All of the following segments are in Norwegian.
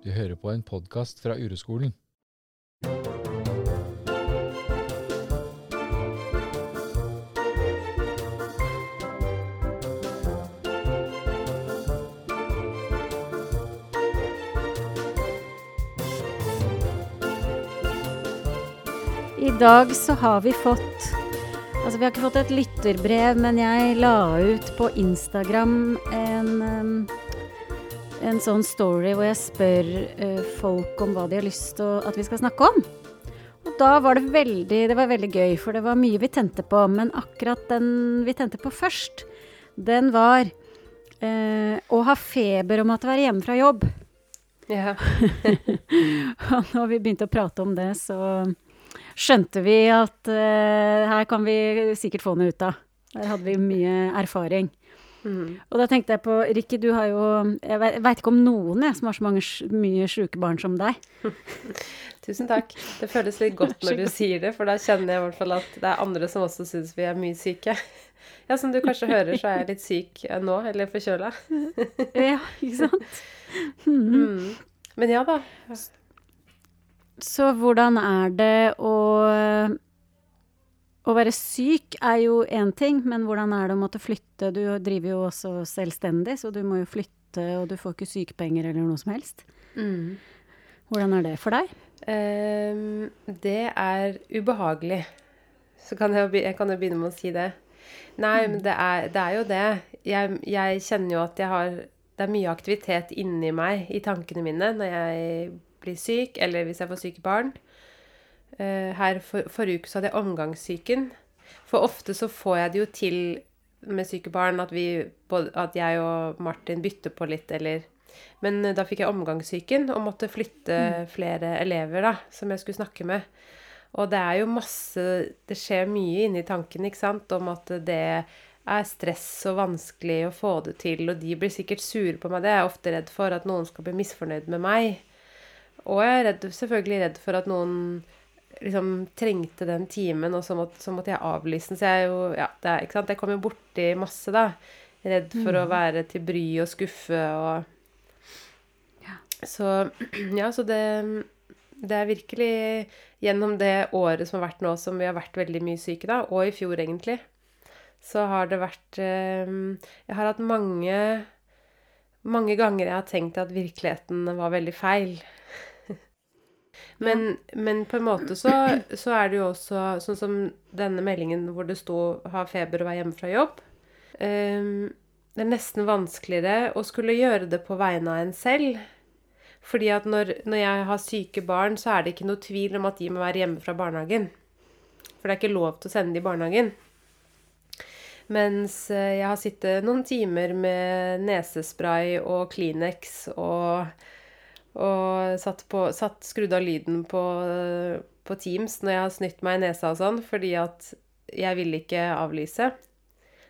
Du hører på en podkast fra Ureskolen. I dag så har vi fått Altså, vi har ikke fått et lytterbrev, men jeg la ut på Instagram en, um, en sånn story hvor jeg spør uh, folk om hva de har lyst til at vi skal snakke om. Og da var det veldig Det var veldig gøy, for det var mye vi tente på. Men akkurat den vi tente på først, den var uh, å ha feber og måtte være hjemme fra jobb. Ja. Og når vi begynte å prate om det, så skjønte vi at uh, her kan vi sikkert få noe ut av. Der hadde vi mye erfaring. Mm. Og da tenkte jeg på Rikke, du har jo Jeg veit ikke om noen jeg, som har så mange, mye sjuke barn som deg. Tusen takk. Det føles litt godt når du sier det, for da kjenner jeg i hvert fall at det er andre som også syns vi er mye syke. Ja, som du kanskje hører, så er jeg litt syk eh, nå, eller forkjøla. Ja, ikke sant? Mm. Men ja da. Så hvordan er det å Å være syk er jo én ting, men hvordan er det å måtte flytte? Du driver jo også selvstendig, så du må jo flytte, og du får ikke sykepenger eller noe som helst. Mm. Hvordan er det for deg? Um, det er ubehagelig. Så kan jeg, jeg kan jo begynne med å si det. Nei, men det er, det er jo det. Jeg, jeg kjenner jo at jeg har Det er mye aktivitet inni meg, i tankene mine, når jeg blir syk, eller hvis jeg får syke barn. Eh, her for, forrige uke så hadde jeg omgangssyken. For ofte så får jeg det jo til med syke barn at, vi, at jeg og Martin bytter på litt, eller Men eh, da fikk jeg omgangssyken og måtte flytte flere elever da, som jeg skulle snakke med. Og det er jo masse Det skjer mye inni tanken, ikke sant, om at det er stress og vanskelig å få det til, og de blir sikkert sure på meg. Det er jeg ofte redd for, at noen skal bli misfornøyd med meg. Og jeg er redd, selvfølgelig redd for at noen liksom trengte den timen, og så måtte, så måtte jeg avlyse den. Så jeg jo Ja, det er, ikke sant. Jeg kommer borti masse, da. Redd for å være til bry og skuffe og Så ja, så det Det er virkelig gjennom det året som har vært nå, som vi har vært veldig mye syke, da, og i fjor egentlig, så har det vært eh, Jeg har hatt mange mange ganger jeg har tenkt at virkeligheten var veldig feil. Men, men på en måte så, så er det jo også sånn som denne meldingen hvor det sto 'ha feber og være hjemme fra jobb'. Um, det er nesten vanskeligere å skulle gjøre det på vegne av en selv. Fordi at når, når jeg har syke barn, så er det ikke noe tvil om at de må være hjemme fra barnehagen. For det er ikke lov til å sende dem i barnehagen. Mens eh, jeg har sittet noen timer med nesespray og Kleenex og, og satt, på, satt skrudd av lyden på, på Teams når jeg har snytt meg i nesa og sånn, fordi at jeg ville ikke avlyse.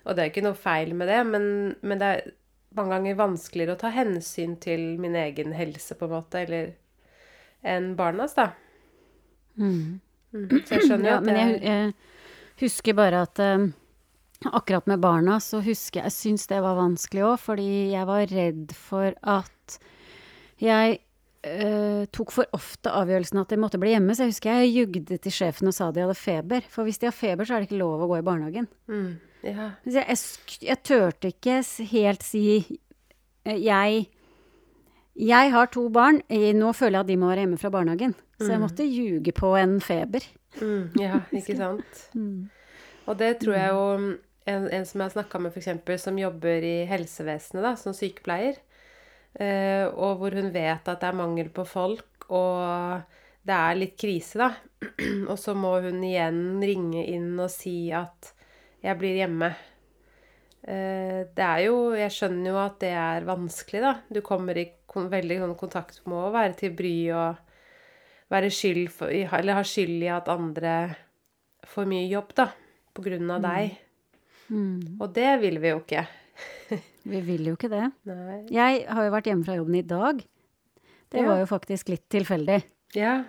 Og det er ikke noe feil med det, men, men det er mange ganger vanskeligere å ta hensyn til min egen helse, på en måte, eller enn barnas, da. Mm. Mm. Så jeg skjønner jo Ja, at men det jeg, jeg husker bare at eh, akkurat med barna så husker jeg Jeg syns det var vanskelig òg, fordi jeg var redd for at jeg eh, tok for ofte avgjørelsen at de måtte bli hjemme. Så jeg husker jeg jugde til sjefen og sa de hadde feber. For hvis de har feber, så er det ikke lov å gå i barnehagen. mm, Ja. Så jeg, jeg, jeg tørte ikke helt si eh, Jeg Jeg har to barn. eh, Nå føler jeg at de må være hjemme fra barnehagen. Så jeg måtte ljuge på en feber. Mm, ja, ikke sant. Og det tror jeg jo En, en som jeg har snakka med, f.eks., som jobber i helsevesenet da, som sykepleier, og hvor hun vet at det er mangel på folk, og det er litt krise, da. og så må hun igjen ringe inn og si at 'jeg blir hjemme'. Eh, det er jo Jeg skjønner jo at det er vanskelig, da. Du kommer i veldig sånn kontakt med å være til bry og være skyld for, eller ha skyld i at andre får mye jobb, da. På grunn av deg. Mm. Og det vil vi jo ikke. Vi vil jo ikke det. Nei. Jeg har jo vært hjemme fra jobben i dag. Det Ja. var jo faktisk litt tilfeldig. Ja.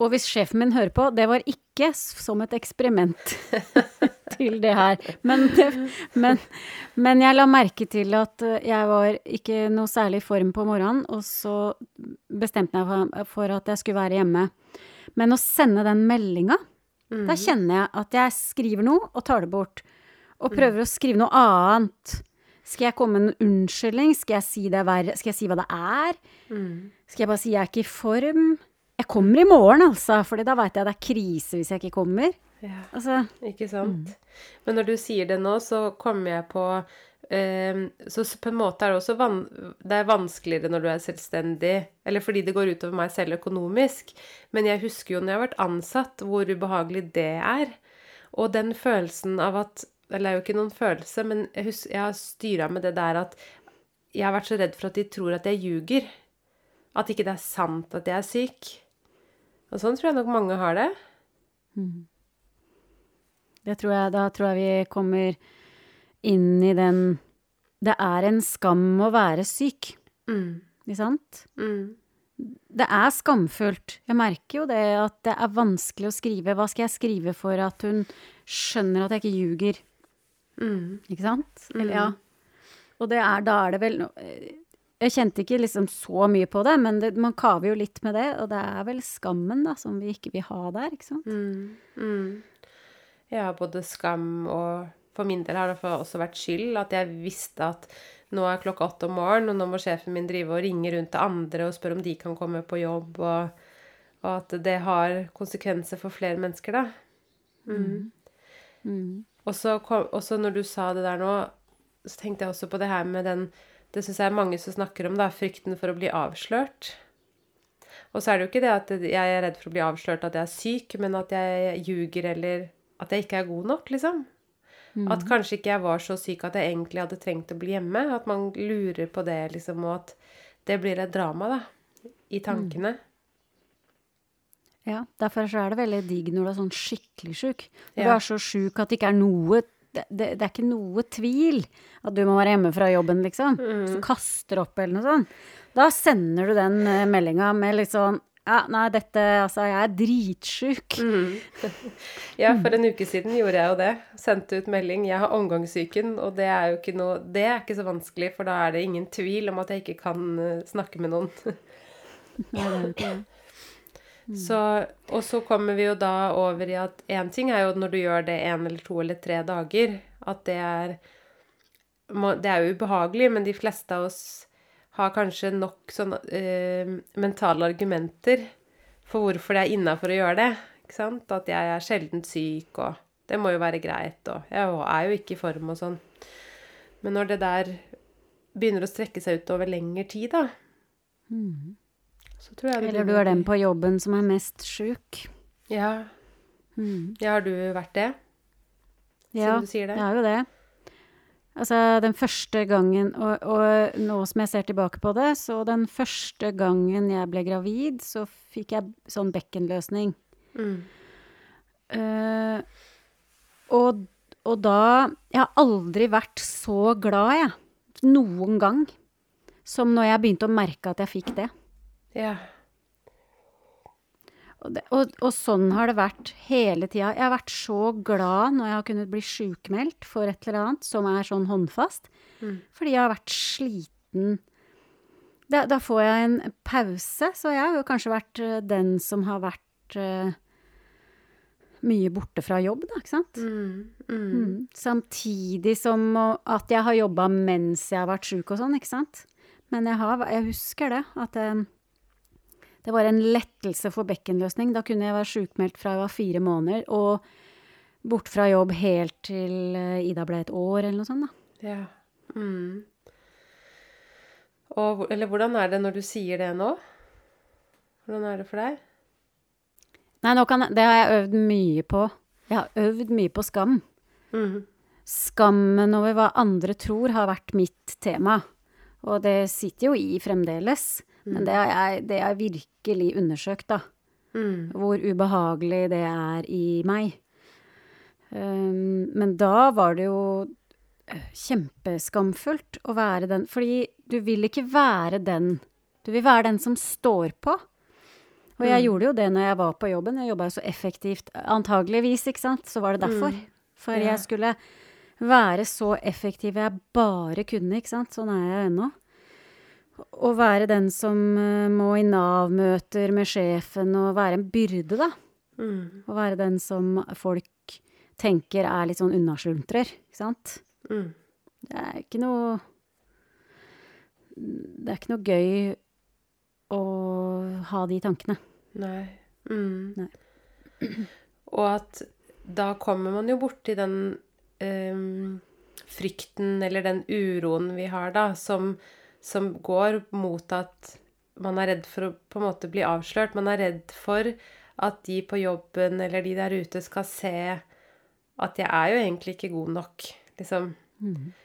Og hvis sjefen min hører på, det var ikke som et eksperiment til det her. Men, men, men jeg la merke til at eh, jeg var ikke noe særlig i form på morgenen, og så bestemte jeg for, at jeg skulle være hjemme. Men å sende den meldinga, da kjenner jeg at jeg skriver noe og tar det bort. Og prøver å skrive noe annet. Skal jeg komme med en unnskyldning? Skal jeg si det er, Skal jeg si hva det er? Skal jeg bare si jeg er ikke i form? Jeg kommer i morgen, altså, for da veit jeg det er krise hvis jeg ikke kommer. Ja. Altså, Ikke sant? Men når du sier det nå, så kommer jeg på eh, Så på en måte er det også van Det er vanskeligere når du er selvstendig, eller fordi det går utover meg selv økonomisk. Men jeg husker jo når jeg har vært ansatt, hvor ubehagelig det er. Og den følelsen av at Eller det er jo ikke noen følelse, men jeg, hus jeg har styra med det der at jeg har vært så redd for at de tror at jeg ljuger. At ikke det er sant at jeg er syk. Og sånn tror jeg nok mange har det. det tror jeg, da tror jeg vi kommer inn i den Det er en skam å være syk, Mm. ikke sant? Mm. Det er skamfullt. Jeg merker jo det at det er vanskelig å skrive. Hva skal jeg skrive for at hun skjønner at jeg ikke ljuger? Mm. Ikke sant? Eller ja. Og det er, da er det vel Jeg kjente ikke liksom så mye på det, men det, man kaver jo litt med det. Og det er vel skammen da, som vi ikke vil ha der, ikke sant? Mm, mm. Ja, både skam og For min del har det også vært skyld at jeg visste at nå er klokka åtte om morgenen, og nå må sjefen min drive og ringe rundt til andre og spørre om de kan komme på jobb, og, og at det har konsekvenser for flere mennesker, da. Mm. Mm. Og så når du sa det der nå, så tenkte jeg også på det her med den Det syns jeg er mange som snakker om, da, frykten for å bli avslørt. Og så er det jo ikke det at jeg er redd for å bli avslørt at jeg er syk, men at jeg ljuger eller at jeg ikke er god nok, liksom. At kanskje ikke jeg var så syk at jeg egentlig hadde trengt å bli hjemme. At man lurer på det, liksom, og at det blir et drama, da. I tankene. Ja, derfor så er det veldig digg når du er sånn skikkelig sjuk. Når du Ja. er så sjuk at det ikke er noe det, det, det er ikke noe tvil at du må være hjemme fra jobben, liksom. Så du kaster opp eller noe sånt. Da sender du den uh, meldinga med litt sånn Ja, nei, dette Altså, jeg er dritsjuk. Ja, for en uke siden gjorde jeg jo det. Sendte ut melding 'Jeg har omgangssyken', og det er jo ikke noe Det er ikke så vanskelig, for da er det ingen tvil om at jeg ikke kan eh, snakke med noen. Nei, det er jo ikke det. Så, og så kommer vi jo da over i at én ting er jo når du gjør det én eller to eller tre dager, at det er Det er jo ubehagelig, men de fleste av oss har kanskje nok sånn eh, mentale argumenter for hvorfor det er innafor å gjøre det. Ikke sant? At jeg er sjelden syk, og det må jo være greit, og jeg er jo ikke i form og sånn. Men når det der begynner å strekke seg ut over lengre tid, da, det Eller du er den på jobben som er mest sjuk. Ja. Mm. ja, har du vært det? Siden Ja, du sier det. jeg har jo det. Altså, den første gangen, og, og nå som jeg ser tilbake på det, så den første gangen jeg ble gravid, så fikk jeg sånn bekkenløsning. Mm. Uh, og, og da Jeg har aldri vært så glad, jeg. Noen gang. Som når jeg begynte å merke at jeg fikk det. Ja. Og, det, og, og sånn har det vært hele tida. Jeg har vært så glad når jeg har kunnet bli sjukmeldt for et eller annet som er sånn håndfast. Mm. Fordi jeg har vært sliten. Da, da får jeg en pause, så jeg har jo kanskje vært eh, den som har vært uh, mye borte fra jobb, da, ikke sant? Mm. Mm. Mm. Samtidig som at jeg har jobba mens jeg har vært sjuk og sånn, ikke sant. Men jeg, har, jeg husker det, at det, det var en lettelse for bekkenløsning. Da kunne jeg være sjukmeldt fra jeg var fire måneder, og bort fra jobb helt til eh, Ida ble et år, eller noe sånt, da. Ja. Mm. Og, eller hvordan er det når du sier det nå? Hvordan er det for deg? Nei, kan det har jeg øvd mye på. Jeg har øvd mye på skam. Mm. Skammen over hva andre tror har vært mitt tema. Og det sitter jo i fremdeles. Men det har jeg, det har virkelig undersøkt, da. Mm. Hvor ubehagelig det er i meg. Um, men da var det jo eh, kjempeskamfullt å være den Fordi du vil ikke være den. Du vil være den som står på. Og jeg gjorde jo det når jeg var på jobben. Jeg jobba jo så effektivt. Antageligvis, ikke sant. Så var det derfor. For Ja. jeg skulle være så effektiv jeg bare kunne, ikke sant. Sånn er jeg ennå. Å være den som eh, må i Nav-møter med sjefen og være en byrde, da. Mm. Å være den som folk tenker er litt sånn unnasluntrer, ikke sant. Mm. Det er ikke noe Det er ikke noe gøy å ha de tankene. Nei. Mm. Nei. Og at da kommer man jo borti den um, frykten eller den uroen vi har, da, som, som går mot at man er redd for å på en måte bli avslørt. Man er redd for at de på jobben eller de der ute skal se at jeg er jo egentlig ikke god nok. Liksom.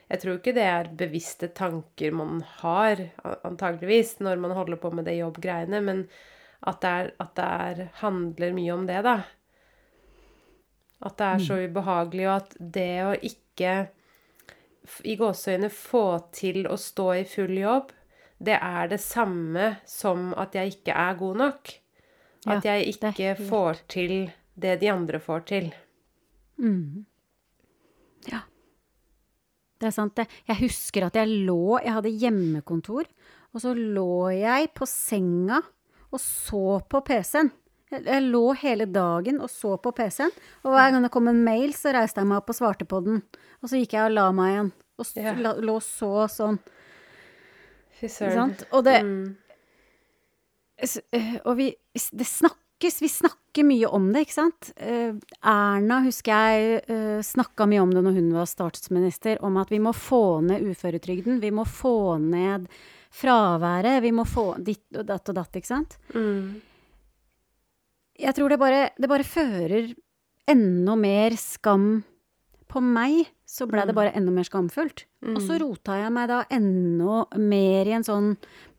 Jeg tror ikke det er bevisste tanker man har, antageligvis, når man holder på med det jobbgreiene, men at det, er, at det er, handler mye om det, da. At det er så ubehagelig, og at det å ikke i gåseøyne få til å stå i full jobb, det er det samme som at jeg ikke er god nok. Ja, At jeg ikke helt- får til det de andre får til. Mm. Ja. Det er sant, det. Jeg husker at jeg lå Jeg hadde hjemmekontor, og så lå jeg på senga og så på PC-en. Jeg, lå hele dagen og så på PC-en, og hver gang det kom en mail, så reiste jeg meg opp og svarte på den. Og så gikk jeg og la meg igjen, og så, la, lå så sånn. Fy søren. Og det, Mm. Eh, Og vi, det snakkes, vi snakker mye om det, ikke sant? Eh, Erna, husker jeg, uh, snakka mye om det når hun var statsminister, om at vi må få ned uføretrygden. Vi må få ned fraværet. Vi må få ditt og datt og datt, ikke sant? Mm. Jeg tror det bare, det bare fører enda mer skam på meg. Så ble det bare enda mer skamfullt. Og så rota jeg meg da enda mer i en sånn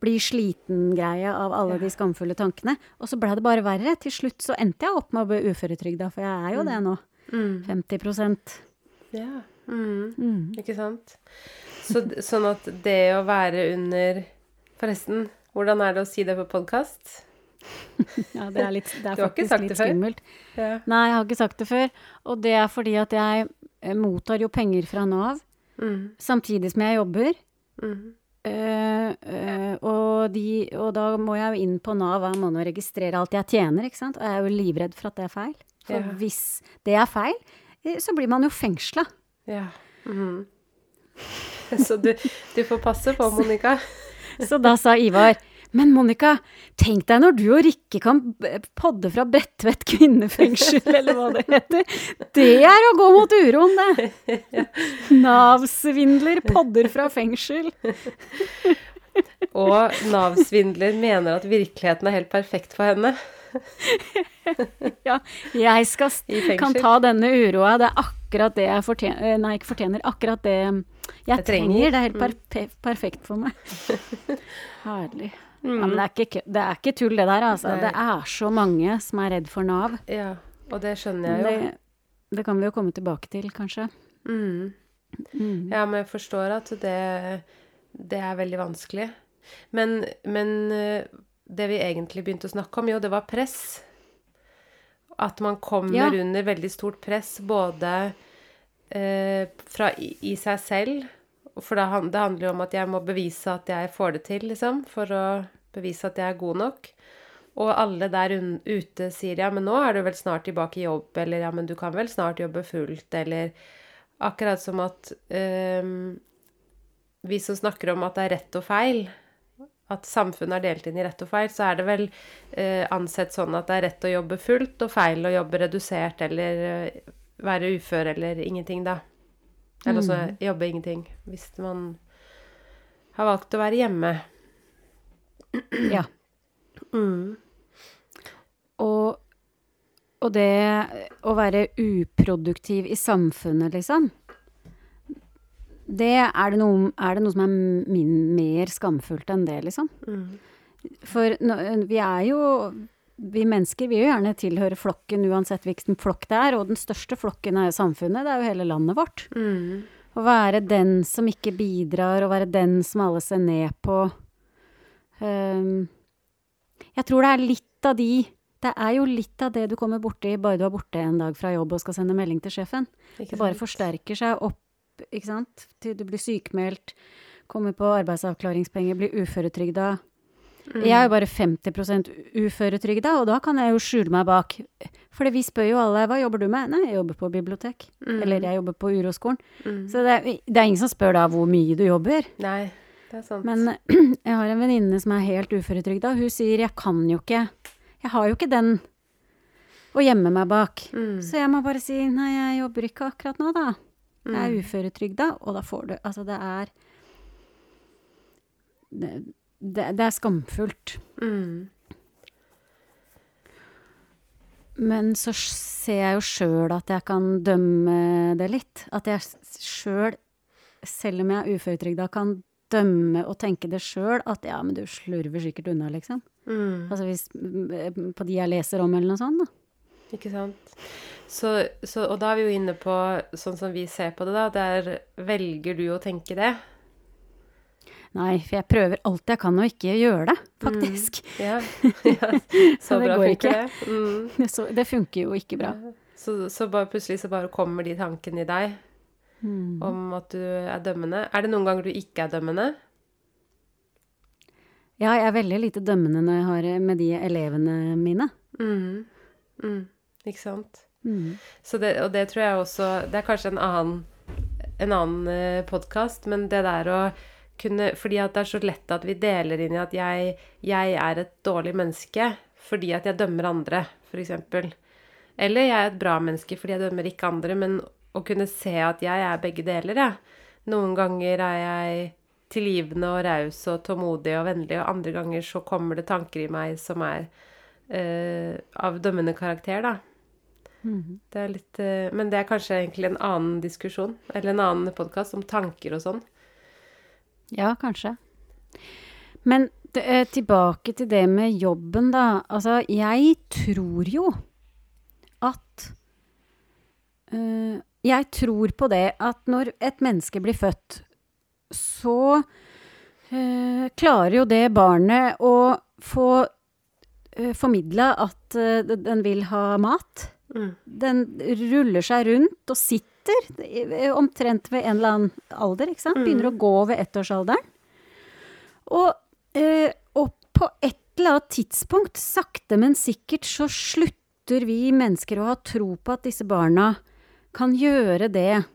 bli sliten-greie av alle de skamfulle tankene. Og så ble det bare verre. Til slutt så endte jeg opp med å bli uføretrygda, for jeg er jo det nå. Mm. 50% Ja. Mm. mm. Ikke sant? Så, sånn at det å være under Forresten, hvordan er det å si det på podkast? Ja, det er, litt, det er faktisk litt skummelt. Ja. Nei, jeg har ikke sagt det før. Og det er fordi at jeg eh, mottar jo penger fra Nav Mm. samtidig som jeg jobber. Mm. Uh, uh, og, de, og da må jeg jo inn på Nav hver måned og registrere alt jeg tjener, ikke sant. Og jeg er jo livredd for at det er feil. For Ja. hvis det er feil, så blir man jo fengsla. ja. Mm. Så du, du får passe på, Monica. Så da sa Ivar men Monica, tenk deg når du og Rikke kan podde fra Bredtvet kvinnefengsel, eller hva det heter. Det er å gå mot uroen, det. Nav-svindler podder fra fengsel. Og Nav-svindler mener at virkeligheten er helt perfekt for henne. Ja, jeg skal, kan ta denne uroa. Det er akkurat det jeg fortjener Nei, ikke fortjener. Akkurat det jeg, Jeg trenger. trenger. Det er helt per perfekt for meg. Herlig. Ja, men det er, ikke, det er ikke tull, det der, altså. Nei. Det er så mange som er redd for Nav. Ja, og det skjønner jeg jo. det, det kan vi jo komme tilbake til, kanskje. Mm. Mm. Ja, men jeg forstår at det, det er veldig vanskelig. Men, men eh, det vi egentlig begynte å snakke om, jo, det var press. At man kommer Ja. under veldig stort press, både eh, fra i, i seg selv For det, handler jo om at jeg må bevise at jeg får det til, liksom. For å bevise at jeg er god nok. Og alle der ute sier ja, men nå er du vel snart tilbake i jobb, eller ja, men du kan vel snart jobbe fullt, eller Akkurat som at ehm, vi som snakker om at det er rett og feil, at samfunnet er delt inn i rett og feil, så er det vel eh, ansett sånn at det er rett å jobbe fullt og feil å jobbe redusert eller eh, være ufør eller ingenting, da. Eller også jobbe ingenting, hvis man har valgt å være hjemme. Ja. Mm. Og, og det å være uproduktiv i samfunnet, liksom Det er det noe, er det noe som er min, mer skamfullt enn det, liksom? For nå- vi er jo Vi mennesker vil jo gjerne tilhøre flokken uansett hvilken flokk det er, og den største flokken er jo samfunnet, det er jo hele landet vårt. Mm. Å være den som ikke bidrar, å være den som alle ser ned på. Um, jeg tror det er litt av de Det er jo litt av det du kommer borti bare du er borte en dag fra jobb og skal sende melding til sjefen. Det bare forsterker seg opp, ikke sant, til du blir sykmeldt, kommer på arbeidsavklaringspenger, blir uføretrygda. Mm. Jeg er jo bare 50% uføretrygda, og da kan jeg jo skjule meg bak. For vi spør jo alle hva jobber du med? Nei, jeg jobber på bibliotek. Mm. Eller jeg jobber på uroskolen. Mm. Så det er, det er ingen som spør da hvor mye du jobber. Nei, det er sant. Men jeg har en venninne som er helt uføretrygda. Hun sier jeg kan jo ikke Jeg har jo ikke den å gjemme meg bak. mm. Så jeg må bare si nei, jeg jobber ikke akkurat nå, da. Jeg er Mm. uføretrygda, og da får du Altså, det er Det, det, er skamfullt. Mm. Men så ser jeg jo sjøl at jeg kan dømme det litt. At jeg sjøl, selv om jeg er uføretrygda, kan dømme og tenke det sjøl. At ja, men du slurver sikkert unna, liksom. Mm. Altså hvis På de jeg leser om, eller noe sånt. da. Ikke sant. Så, så, og da er vi jo inne på sånn som vi ser på det, da. Der velger du å tenke det. Nei, for jeg prøver alt jeg kan å ikke gjøre det, faktisk. Ja. ja. Så, det bra går ikke. det. Mm. Så det funker jo ikke bra. Så, så bare plutselig så bare kommer de tankene i deg Mm. om at du er dømmende. Er det noen ganger du ikke er dømmende? Ja, jeg er veldig lite dømmende når jeg har med de elevene mine. Mm. Mm. Ikke sant? Mm. Så det, og det tror jeg også Det er kanskje en annen, en annen uh, podkast, men det der å kunne Fordi at det er så lett at vi deler inn i at jeg, jeg er et dårlig menneske fordi at jeg dømmer andre, f.eks. Eller jeg er et bra menneske fordi jeg dømmer ikke andre, men å kunne se at jeg er begge deler, jeg. Noen ganger er jeg tilgivende og raus og tålmodig og vennlig, og andre ganger så kommer det tanker i meg som er uh, av dømmende karakter, da. Mhm. Det er litt, eh, men det er kanskje egentlig en annen diskusjon, eller en annen podkast om tanker og sånn. Ja, kanskje. Men eh, tilbake til det med jobben, da. Altså, jeg tror jo at eh, Jeg tror på det at når et menneske blir født, så uh, klarer jo det barnet å få uh, formidla at eh, den vil ha mat. Mm. Den ruller seg rundt og sitter eh, omtrent ved en eller annen alder, ikke sant? Begynner å gå ved ettårsalderen. Og, eh, og på et eller annet tidspunkt, sakte, men sikkert, så slutter vi mennesker å ha tro på at disse barna kan gjøre det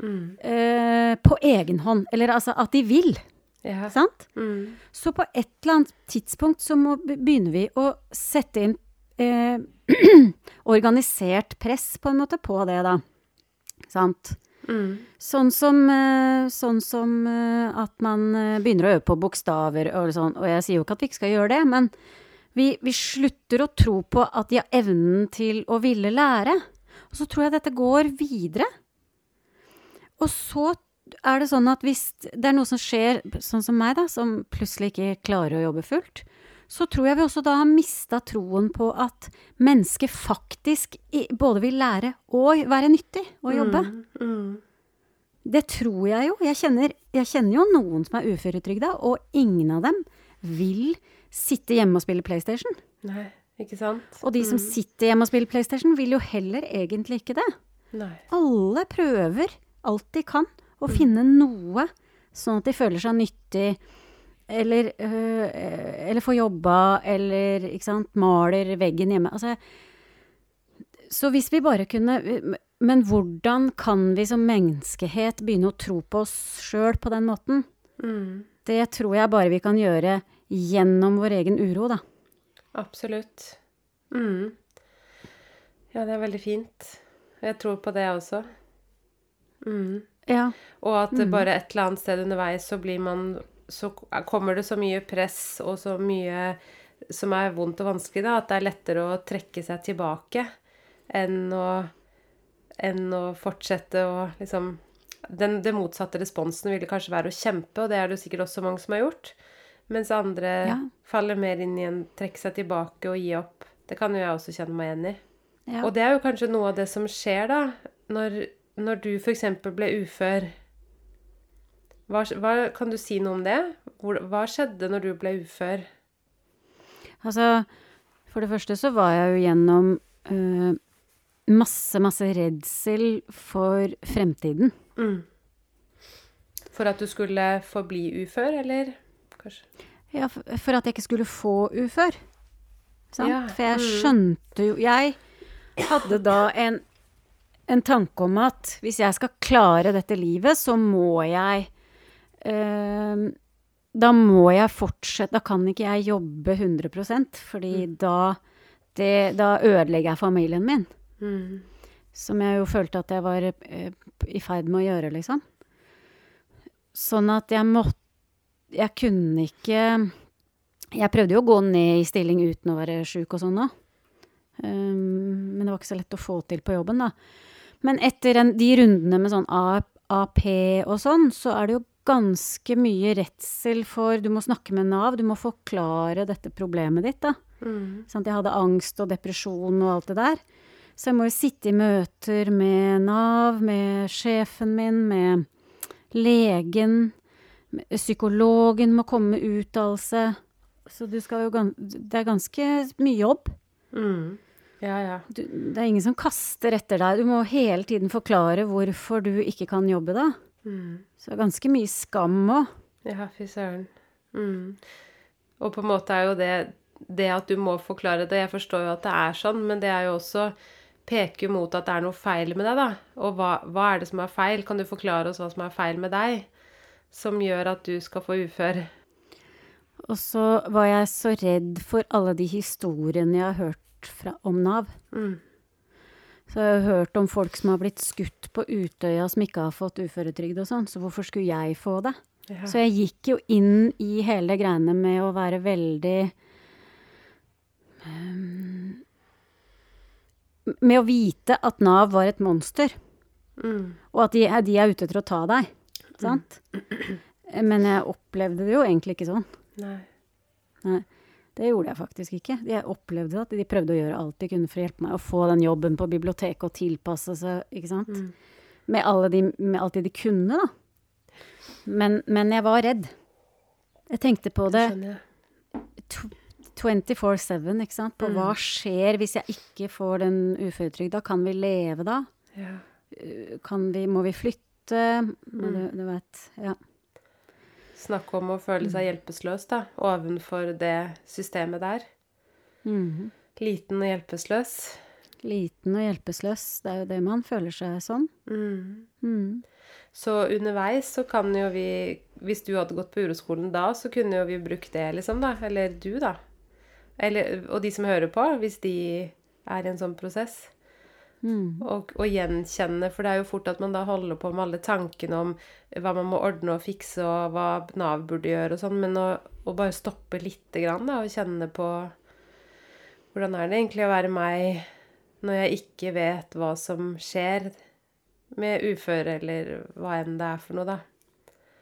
Mm. eh, på egen hånd. Eller altså at de vil, Ja. sant? Mm. Så på et eller annet tidspunkt så må, begynner vi å sette inn eh, organisert press på en måte på det, da. Sant? Mm. Sånn som, eh, sånn som eh, at man eh, begynner å øve på bokstaver og sånn. Og jeg sier jo ikke at vi ikke skal gjøre det, men vi, vi slutter å tro på at de har evnen til å ville lære. Og så tror jeg dette går videre. Og så er det sånn at hvis det er noe som skjer, sånn som meg, da, som plutselig ikke klarer å jobbe fullt, så tror jeg vi også da har mista troen på at mennesket faktisk både vil lære og være nyttig å jobbe. Mm. Mm. Det tror jeg jo. Jeg kjenner, jeg kjenner jo noen som er uføretrygda, og ingen av dem vil sitte hjemme og spille PlayStation. Nei, ikke sant? Og de som sitter hjemme og spiller PlayStation, vil jo heller egentlig ikke det. Nei. Alle prøver alt de kan å finne noe, sånn at de føler seg nyttig. Eller, øh, eller får jobba, eller ikke sant, maler veggen hjemme. Altså, så hvis vi bare kunne Men hvordan kan vi som menneskehet begynne å tro på oss sjøl på den måten? Mm. Det tror jeg bare vi kan gjøre gjennom vår egen uro, da. Absolutt. Mm. Ja, det er veldig fint. Jeg tror på det også. Mm. Ja. Og at det bare et eller annet sted underveis så blir man Så kommer det så mye press og så mye som er vondt og vanskelig, da, at det er lettere å trekke seg tilbake enn å, enn å fortsette å liksom den, den, motsatte responsen ville kanskje være å kjempe, og det er det jo sikkert også mange som har gjort. Mens andre Ja. faller mer inn i en trekke seg tilbake og gi opp. Det kan jo jeg også kjenne meg igjen i. ja. Og det er jo kanskje noe av det som skjer, da, når, når du f.eks. ble ufør. Hva, hva, kan du si noe om det? Hva skjedde når du ble ufør? Altså, for det første så var jeg jo gjennom øh, masse, masse redsel for fremtiden. Mm. For at du skulle forbli ufør, eller kanskje? Ja, for, for at jeg ikke skulle få ufør. Sant? Ja, For jeg mm. skjønte jo Jeg hadde da en, en tanke om at hvis jeg skal klare dette livet, så må jeg Da må jeg fortsette Da kan ikke jeg jobbe 100% fordi Mm. da, det, da ødelegger jeg familien min. Mm. Som jeg jo følte at jeg var eh, i ferd med å gjøre, liksom. Sånn at jeg måtte Jeg kunne ikke Jeg prøvde jo å gå ned i stilling uten å være sjuk og sånn òg. Um, men det var ikke så lett å få til på jobben, da. Men etter en, de rundene med sånn AP og sånn, så er det jo ganske mye redsel for Du må snakke med Nav, du må forklare dette problemet ditt, da. Mm. Sant? Jeg hadde angst og depresjon og alt det der. Så jeg må jo sitte i møter med Nav, med sjefen min, med legen. Psykologen må komme med uttalelse. Så du skal jo Det er ganske mye jobb. Mm. Ja, ja. Du, det er ingen som kaster etter deg. Du må hele tiden forklare hvorfor du ikke kan jobbe da. Mm. Så ganske mye skam òg. Ja, fy søren. Mm. Og på en måte er jo det det at du må forklare det Jeg forstår jo at det er sånn, men det er jo også peker jo mot at det er noe feil med deg, da. Og hva, hva er det som er feil? Kan du forklare oss hva som er feil med deg? Som gjør at du skal få ufør? Og så var jeg så redd for alle de historiene jeg har hørt fra, om Nav. Mm. Så jeg har hørt om folk som har blitt skutt på Utøya som ikke har fått uføretrygd og sånn, så hvorfor skulle jeg få det? Ja. Så jeg gikk jo inn i hele greiene med å være veldig um, Med å vite at Nav var et monster, Mm. og at de, de er ute etter å ta deg. Sant? Men jeg opplevde det jo egentlig ikke sånn. Nei. Det gjorde jeg faktisk ikke. Jeg opplevde at de prøvde å gjøre alt de kunne for å hjelpe meg å få den jobben på biblioteket og tilpasse seg, ikke sant. Mm. Med, alle de, med alt det de kunne, da. Men, men jeg var redd. Jeg tenkte på det Skjønner jeg. tw- 24-7, ikke sant. På Mm. hva skjer hvis jeg ikke får den uføretrygda? Kan vi leve da? Ja. Kan vi, må vi flytte? Mm. du, du vet. Ja. Snakke om å føle seg hjelpeløs, da, ovenfor det systemet der. Mhm. Liten og hjelpeløs. Liten og hjelpeløs. Det er jo det man føler seg som. Mm. Mm. Så underveis så kan jo vi Hvis du hadde gått på uroskolen da, så kunne jo vi brukt det, liksom, da. Eller du, da. Eller, og de som hører på, hvis de er i en sånn prosess. Mm. Og, og gjenkjenne, for det er jo fort at man da holder på med alle tankene om hva man må ordne og fikse, og hva Nav burde gjøre og sånn, men å, å bare stoppe lite grann, da, og kjenne på Hvordan er det egentlig å være meg når jeg ikke vet hva som skjer med uføre, eller hva enn det er for noe, da?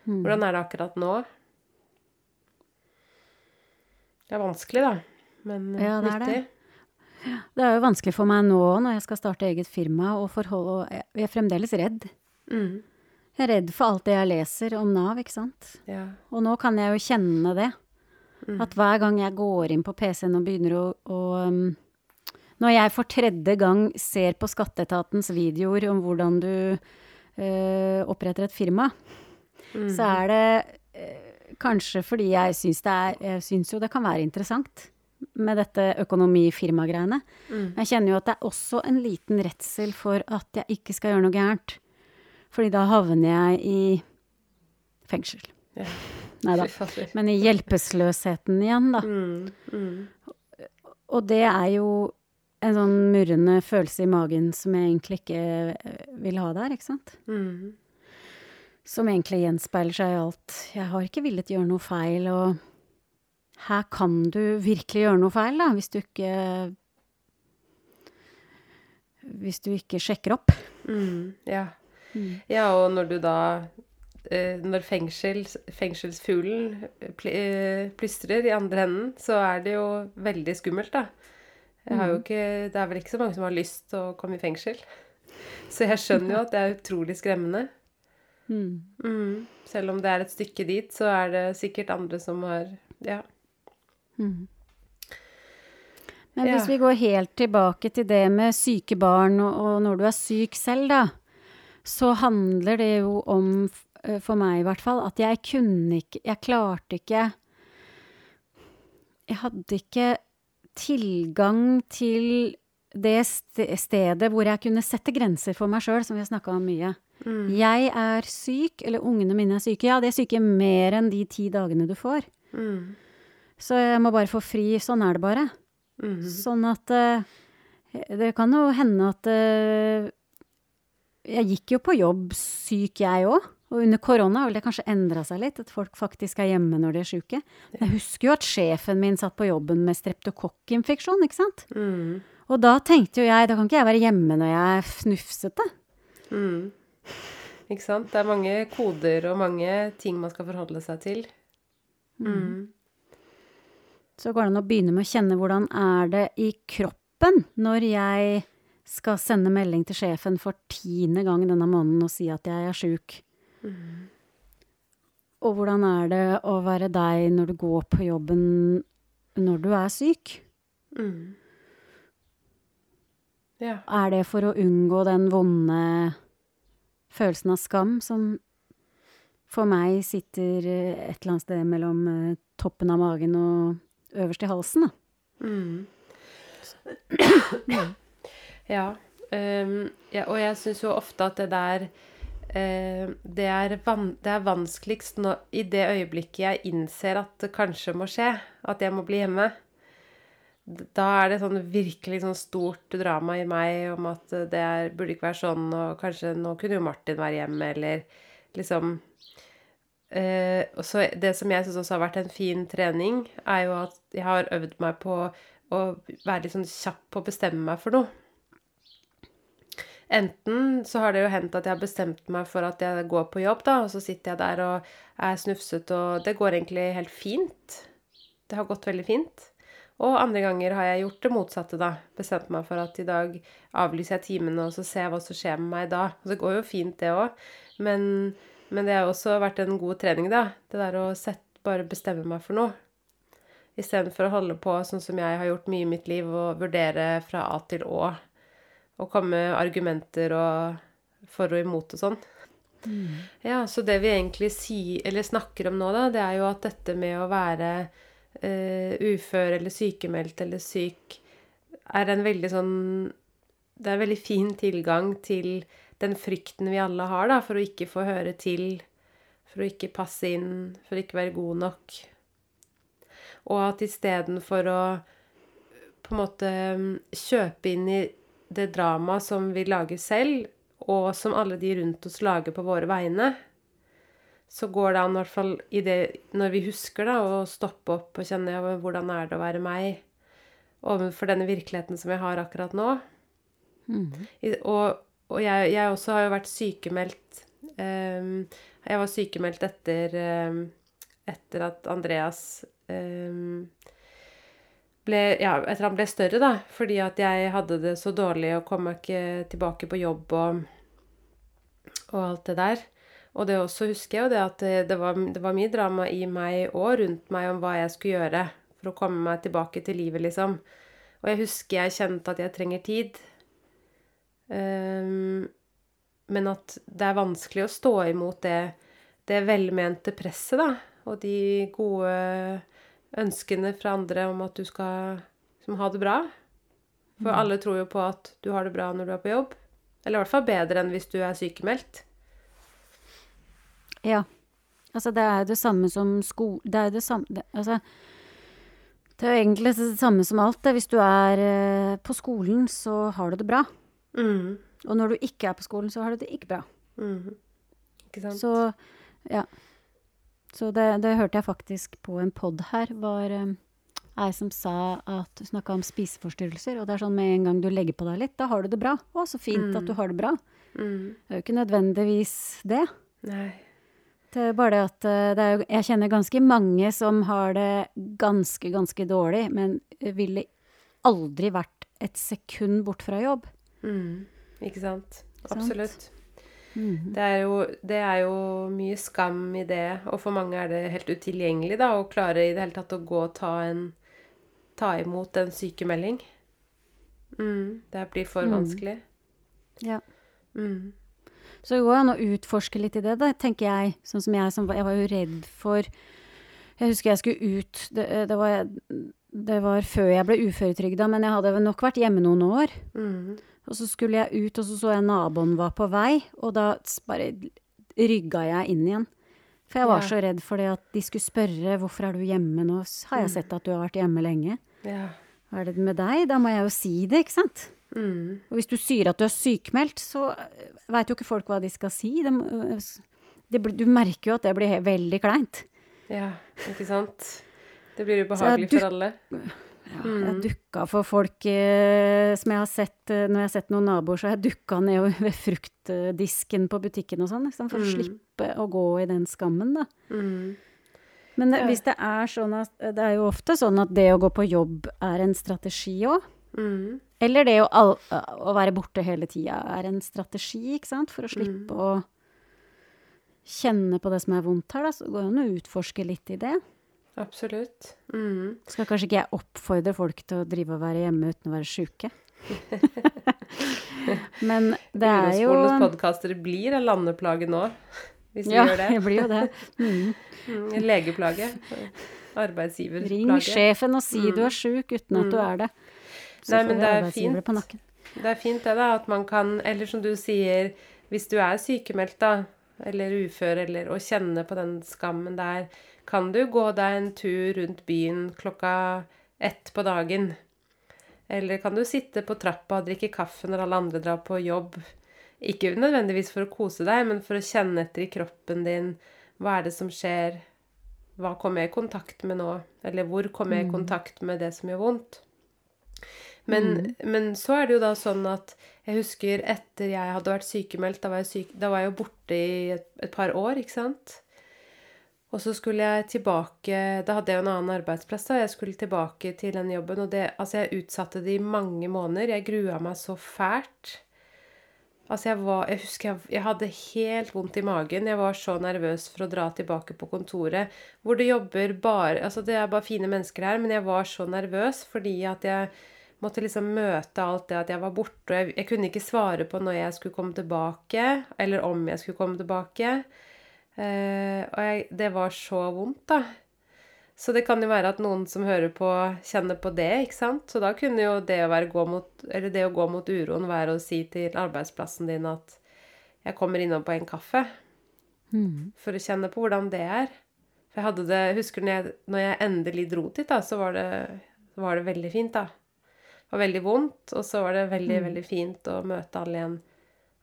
Mm. Hvordan er det akkurat nå? Det er vanskelig, da, men Ja, nyttig. Det er jo vanskelig for meg nå når jeg skal starte eget firma, og forholde, og jeg er fremdeles redd. Mm. Jeg er redd for alt det jeg leser om Nav, ikke sant. Ja. Og nå kan jeg jo kjenne det. Mm. At hver gang jeg går inn på PC-en og begynner å, å um, Når jeg for tredje gang ser på skatteetatens videoer om hvordan du uh, oppretter et firma, Mm. så er det uh, kanskje fordi jeg syns det er Jeg syns jo det kan være interessant med dette økonomi-firma-greiene. Mm. Jeg kjenner jo at det er også en liten redsel for at jeg ikke skal gjøre noe gærent. Fordi da havner jeg i fengsel. Ja. Nei da. Men i hjelpeløsheten igjen, da. Mm, mm. Og det er jo en sånn murrende følelse i magen som jeg egentlig ikke eh, vil ha der, ikke sant. Mm. Som egentlig gjenspeiler seg i alt. Jeg har ikke villet gjøre noe feil, og her kan du virkelig gjøre noe feil, da, hvis du ikke Hvis du ikke sjekker opp. Mm. Ja. Mm. ja, og når du da eh, Når fengsels, fengselsfuglen eh, plystrer i andre enden, så er det jo veldig skummelt, da. Mm. ikke, det er vel ikke så mange som har lyst til å komme i fengsel. Så jeg skjønner jo at det er utrolig skremmende. Mm. Mm. Selv om det er et stykke dit, så er det sikkert andre som har Ja. Mm. Men Ja. hvis vi går helt tilbake til det med syke barn, og, og når du er syk selv, da, så handler det jo om eh, for meg i hvert fall, at jeg kunne ikke Jeg klarte ikke Jeg hadde ikke tilgang til det stedet hvor jeg kunne sette grenser for meg sjøl, som vi har snakka om mye. Mm. Jeg er syk, eller ungene mine er syke. Ja, de er syke mer enn de ti dagene du får. Mm. Så jeg må bare få fri. Sånn er det bare. Mm. Sånn at eh, Det kan jo hende at eh, Jeg gikk jo på jobb syk, jeg òg. Og under korona har det kanskje endra seg litt, at folk faktisk er hjemme når de er. Men jeg husker jo at sjefen min satt på jobben med streptokokkinfeksjon, ikke sant. Mm. Og da tenkte jo jeg, da kan ikke jeg være hjemme når jeg er fnufsete. Mm. Ikke sant? Det er mange koder og mange ting man skal forholde seg til. Mm. Så går det an å begynne med å kjenne hvordan er det i kroppen når jeg skal sende melding til sjefen for tiende gang denne måneden og si at jeg er sjuk. Og hvordan er det å være deg når du går på jobben når du er syk? Mm. Ja. Er det for å unngå den vonde følelsen av skam som for meg sitter et eller annet sted mellom eh, toppen av magen og øverst i halsen? Da? Mm. ja. Um, ja. Og jeg syns jo ofte at det der uh, det, er van det er vanskeligst når, i det øyeblikket jeg innser at det kanskje må skje, at jeg må bli hjemme. Da er det sånn virkelig sånn stort drama i meg om at det er, burde ikke være sånn, og kanskje nå kunne jo Martin være hjemme, eller liksom eh, og så Det som jeg syns også har vært en fin trening, er jo at jeg har øvd meg på å være litt sånn kjapp på å bestemme meg for noe. Enten så har det jo hendt at jeg har bestemt meg for at jeg går på jobb, da, og så sitter jeg der og er snufset, og det går egentlig helt fint. Det har gått veldig fint. Og andre ganger har jeg gjort det motsatte, da. Bestemt meg for at i dag avlyser jeg timene, og så ser jeg hva som skjer med meg da. Og det går jo fint, det òg. Men, men det har også vært en god trening, da. Det der å sette, bare bestemme meg for noe. Istedenfor å holde på sånn som jeg har gjort mye i mitt liv, og vurdere fra A til Å. Og komme med argumenter og for og imot og sånn. Ja, så det vi egentlig si, eller snakker om nå, da, det er jo at dette med å være uh, ufør eller sykemeldt eller syk er en veldig sånn Det er veldig fin tilgang til den frykten vi alle har, da, for å ikke få høre til, for å ikke passe inn, for å ikke være god nok. Og at istedenfor å på en måte kjøpe inn i det dramaet som vi lager selv, og som alle de rundt oss lager på våre vegne, så går det an, i hvert fall i det, når vi husker da, å stoppe opp og kjenne ja, hvordan er det å være meg overfor denne virkeligheten som jeg har akkurat nå. I, og og jeg, jeg også har jo vært sykemeldt um, Jeg var sykemeldt etter, um, etter at Andreas um, ble, ja, etter han ble større, da. Fordi at jeg hadde det så dårlig og kom ikke tilbake på jobb og, og alt det der. Og det også husker jeg jo det at det, det, var, det var mye drama i meg og rundt meg om hva jeg skulle gjøre for å komme meg tilbake til livet, liksom. Og jeg husker jeg kjente at jeg trenger tid. Ehm, men at det er vanskelig å stå imot det, det velmente presset, da. Og de gode ønskene fra andre om at du skal liksom, ha det bra. For alle tror jo på at du har det bra når du er på jobb. Eller i hvert fall bedre enn hvis du er sykemeldt. Ja. Altså, det er det samme som sko... Det er det samme det, Altså, det er jo egentlig det samme som alt. Hvis du er eh, på skolen, så har du det bra. Mm. Og når du ikke er på skolen, så har du det ikke bra. Mm. Ikke sant? Så ja. Så det, det hørte jeg faktisk på en pod her, var um, ei som sa at du snakka om spiseforstyrrelser, og det er sånn med en gang du legger på deg litt, da har du det bra. Å, så fint at du har det bra. Mm. Det er jo ikke nødvendigvis det. Nei. Det er bare det at eh, det er jeg kjenner ganske mange som har det ganske, ganske dårlig, men ville aldri vært et sekund bort fra jobb. Mm. Ikke sant? Sant. Absolutt. Mhm. Det er, jo, det er jo mye skam i det, og for mange er det helt utilgjengelig da, å klare i det hele tatt å gå og ta, en, ta imot en sykemelding. Mm, det blir for Mm. vanskelig. Ja. Mm. Så det går an å utforske litt i det, da, tenker jeg. Sånn som jeg, som, jeg var jo redd for Jeg husker jeg skulle ut Det, det, var, det var før jeg ble uføretrygda, men jeg hadde nok vært hjemme noen år. Mm. Og så skulle jeg ut, og så så jeg naboen var på vei, og da bare rygga jeg inn igjen. For jeg var Ja. så redd for det at de skulle spørre 'hvorfor er du hjemme nå', har jeg sett at du har vært hjemme lenge. Ja. Hva er det med deg? Da må jeg jo si det, ikke sant? Mm. Og hvis du sier at du er sykmeldt, så veit jo ikke folk hva de skal si. De, øh, det, du merker jo at det blir veldig kleint. ja, ikke sant? Det blir ubehagelig for alle. Ja, Mm. Jeg dukka for folk eh, som jeg har sett eh, Når jeg har sett noen naboer, så har jeg dukka ned ved fruktdisken på butikken og sånn, liksom, for å Mm. slippe å gå i den skammen, da. Mm. Men det, hvis det er sånn at Det er jo ofte sånn at det å gå på jobb er en strategi òg. Mm. Eller det å, all, å være borte hele tida er en strategi, ikke sant, for å Mm. slippe å kjenne på det som er vondt her, da. Så det går jo an å utforske litt i det. Absolutt. Mm. Skal kanskje ikke jeg oppfordre folk til å drive og være hjemme uten å være sjuke. Men det er jo Uroskolenes podkaster blir en landeplage nå, hvis vi Ja, gjør det. det blir jo det. Mm. Mm, en legeplage. Arbeidsgiverplage. Ring sjefen og si du er sjuk uten at du er det. Så Mm. Nei, men det er fint. på nakken. Det er fint det, da, at man kan Eller som du sier, hvis du er sykemeldt, da, eller ufør, eller å kjenne på den skammen der, kan du gå deg en tur rundt byen klokka ett på dagen. Eller kan du sitte på trappa og drikke kaffe når alle andre drar på jobb. Ikke nødvendigvis for å kose deg, men for å kjenne etter i kroppen din. Hva er det som skjer? Hva kommer jeg i kontakt med nå? Eller hvor kommer jeg i kontakt med det som gjør vondt? Men, men så er det jo da sånn at jeg husker etter jeg hadde vært sykemeldt, da var jeg, syk, da var jeg jo borte i et, et par år, ikke sant? Og så skulle jeg tilbake Da hadde jeg jo en annen arbeidsplass, da. Jeg skulle tilbake til den jobben, og det Altså, jeg utsatte det i mange måneder. Jeg grua meg så fælt. Altså, jeg var Jeg husker jeg, jeg hadde helt vondt i magen. Jeg var så nervøs for å dra tilbake på kontoret, hvor det jobber bare Altså, det er bare fine mennesker her, men jeg var så nervøs fordi at jeg måtte liksom møte alt det at jeg var borte. Og jeg, jeg kunne ikke svare på når jeg skulle komme tilbake, eller om jeg skulle komme tilbake. Eh, og jeg, det var så vondt, da. Så det kan jo være at noen som hører på, kjenner på det, ikke sant. Så da kunne jo det å, være, gå, mot, eller det å gå mot uroen være å si til arbeidsplassen din at jeg kommer innom på en kaffe. Mm. For å kjenne på hvordan det er. For jeg hadde det, husker når jeg, når jeg endelig dro dit, da, så var det, var det veldig fint, da. Det var veldig vondt, og så var det veldig, veldig fint å møte alle igjen.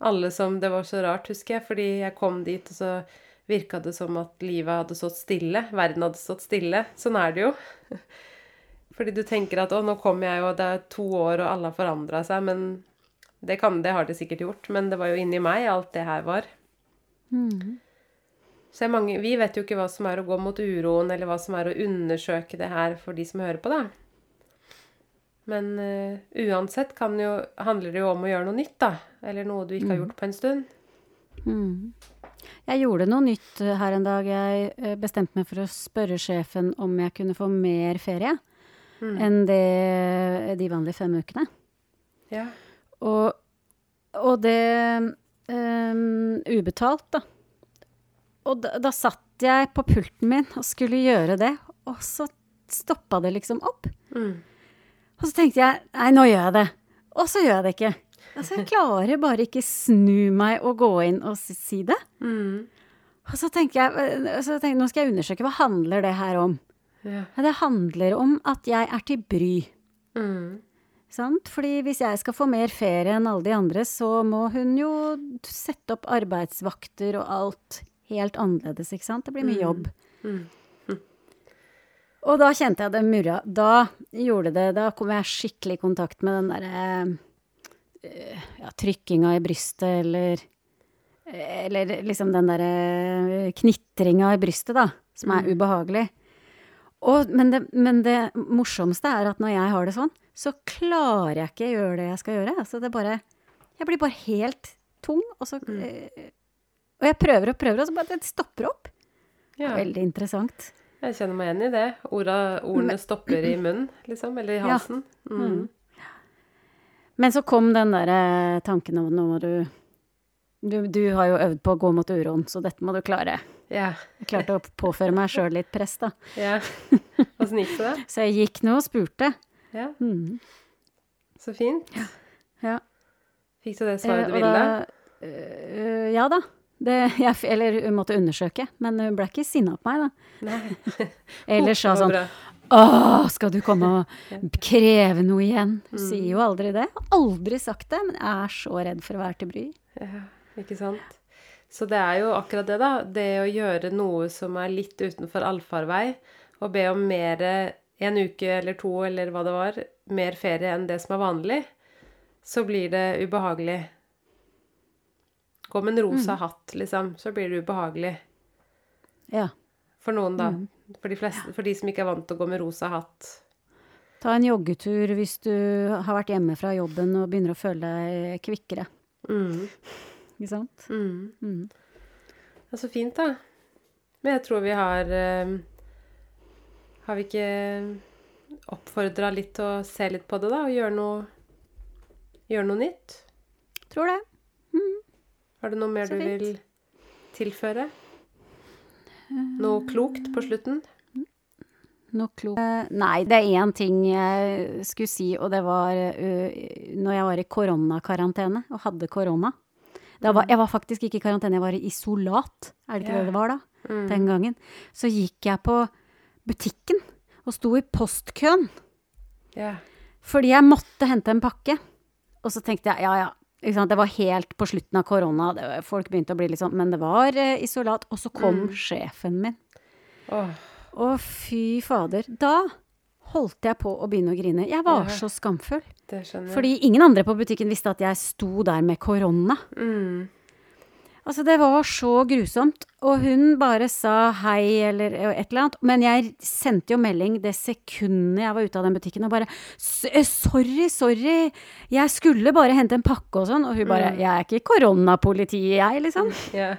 Alle som Det var så rart, husker jeg, fordi jeg kom dit, og så virka det som at livet hadde stått stille. Verden hadde stått stille. Sånn er det jo. Fordi du tenker at å, nå kommer jeg jo, det er to år, og alle har forandra seg. Men det, kan, det har det sikkert gjort. Men det var jo inni meg alt det her var. Mm. Så mange, vi vet jo ikke hva som er å gå mot uroen, eller hva som er å undersøke det her for de som hører på, da. Men uh, uansett kan jo, handler det jo om å gjøre noe nytt, da. Eller noe du ikke har gjort på en stund. Mm. Jeg gjorde noe nytt eh, her en dag. Jeg eh, bestemte meg for å spørre sjefen om jeg kunne få mer ferie enn det, de vanlige fem ukene. Ja. Og, og det um, ubetalt, da. Og da, da satt jeg på pulten min og skulle gjøre det, og så stoppa det liksom opp. Mm. Og så tenkte jeg nei, nå gjør jeg det. Og så gjør jeg det ikke. Altså, jeg klarer bare ikke snu meg og gå inn og si, det. Mm. Og så tenker jeg, eh, så tenker nå skal jeg undersøke, hva handler det her om? Ja. Det handler om at jeg er til bry. Mm. Sant? Fordi hvis jeg skal få mer ferie enn alle de andre, så må hun jo sette opp arbeidsvakter og alt helt annerledes, ikke sant? Det blir mye jobb. Mm. Og da kjente jeg det murra. Da gjorde det Da kom jeg skikkelig i kontakt med den derre eh, ja, trykkinga i brystet, eller Eller liksom den derre knitringa i brystet, da, som er ubehagelig. Og, men, det, men det morsomste er at når jeg har det sånn, så klarer jeg ikke å gjøre det jeg skal gjøre. Altså det bare Jeg blir bare helt tung, og så mm. Og jeg prøver og prøver, og så bare det stopper opp. ja. Veldig interessant. Jeg kjenner meg igjen i det. Orda, ordene stopper i munnen, liksom. Eller i Ja. halsen. Mm. Men så kom den der eh, tanken om nå må du Du, du har jo øvd på å gå mot uroen, så dette må du klare. Ja. Jeg klarte å påføre meg sjøl litt press, da. ja. Åssen gikk det? Så jeg gikk nå og spurte. Ja, Mm. så fint. Ja. Fikk du det Eh, svaret du ville? da, øh, ja da. Det, jeg, eller hun måtte undersøke, men hun ble ikke sinna på meg, da. Nei. Eller sa sånn Åh, skal du komme og kreve noe igjen? Hun sier jo aldri det. Aldri sagt det, men jeg er så redd for å være til bry. Ja, ikke sant? Så det er jo akkurat det, da. Det å gjøre noe som er litt utenfor allfarvei, og be om mer en uke eller to eller hva det var, mer ferie enn det som er vanlig, så blir det ubehagelig. Gå med en rosa hatt, liksom, så blir det ubehagelig. Ja. For noen, da. For de, fleste, for de som ikke er vant til å gå med rosa hatt. Ta en joggetur hvis du har vært hjemme fra jobben og begynner å føle deg kvikkere. Mm. Ikke sant? Mm. Mm. er så fint, da. Men jeg tror vi har eh, Har vi ikke oppfordra litt til å se litt på det, da? Og gjøre noe, gjøre noe nytt? Tror det. Har du noe mer du vil tilføre? Noe klokt på slutten? Noe klokt Eh, Nei, det er én ting jeg skulle si, og det var uh, når jeg var i koronakarantene og hadde korona. Var, jeg var faktisk ikke i karantene, jeg var i isolat. Er det ikke yeah. det det var da? Den gangen. Så gikk jeg på butikken og sto i postkøen Yeah. fordi jeg måtte hente en pakke. Og så tenkte jeg ja, ja. Det var helt på slutten av korona, var, folk begynte å bli litt sånn Men det var eh, isolat. Og så kom sjefen min. Å, fy fader. Da holdt jeg på å begynne å grine. Jeg var Ja. så skamfull. det skjønner jeg. Fordi ingen andre på butikken visste at jeg sto der med korona. Mm. Altså, det var så grusomt. Og hun bare sa hei eller et eller annet. Men jeg sendte jo melding det sekundet jeg var ute av den butikken og bare eh, Sorry, sorry. Jeg skulle bare hente en pakke og sånn. Og hun bare Jeg er ikke koronapolitiet, jeg, liksom. Ja.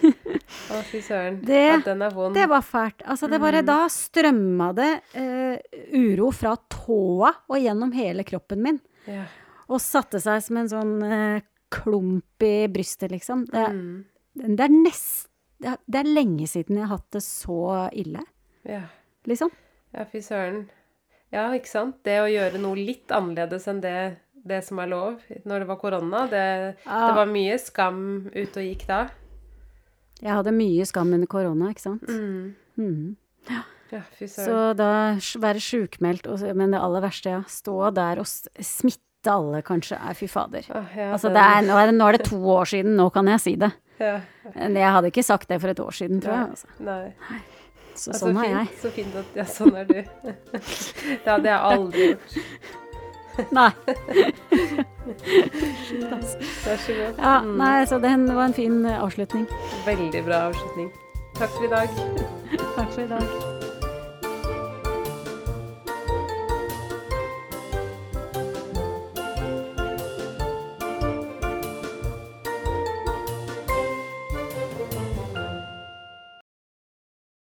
Å, fy søren. Det- ja, den er vond. Det var fælt. Altså, det bare Da strømma det uh, uro fra tåa og gjennom hele kroppen min. Ja. Og satte seg som en sånn eh, klump i brystet, liksom. Det, Mm. det er nest... Det er, lenge siden jeg har hatt det så ille, ja. liksom. Ja, fy søren. Ja, ikke sant? Det å gjøre noe litt annerledes enn det, det som er lov når det var korona, det, Ja. det var mye skam ute og gikk da. Jeg hadde mye skam under korona, ikke sant. Mm. Mm. Ja, søren. Så da være sjukmeldt, men det aller verste, ja, stå der og smitte alle, kanskje, er fy fader. Ah, ja, Altså, det er, nå, er det, nå er det to år siden, nå kan jeg si det. ja. Jeg hadde ikke sagt det for et år siden, tror jeg. Altså. Nei. Så Ja, sånn så er jeg. Så fint at Ja, sånn er du. det hadde jeg aldri gjort. Nei. Vær så god. Ja, nei, så den var en fin eh, avslutning. Veldig bra avslutning. Takk for i dag. Takk for i dag.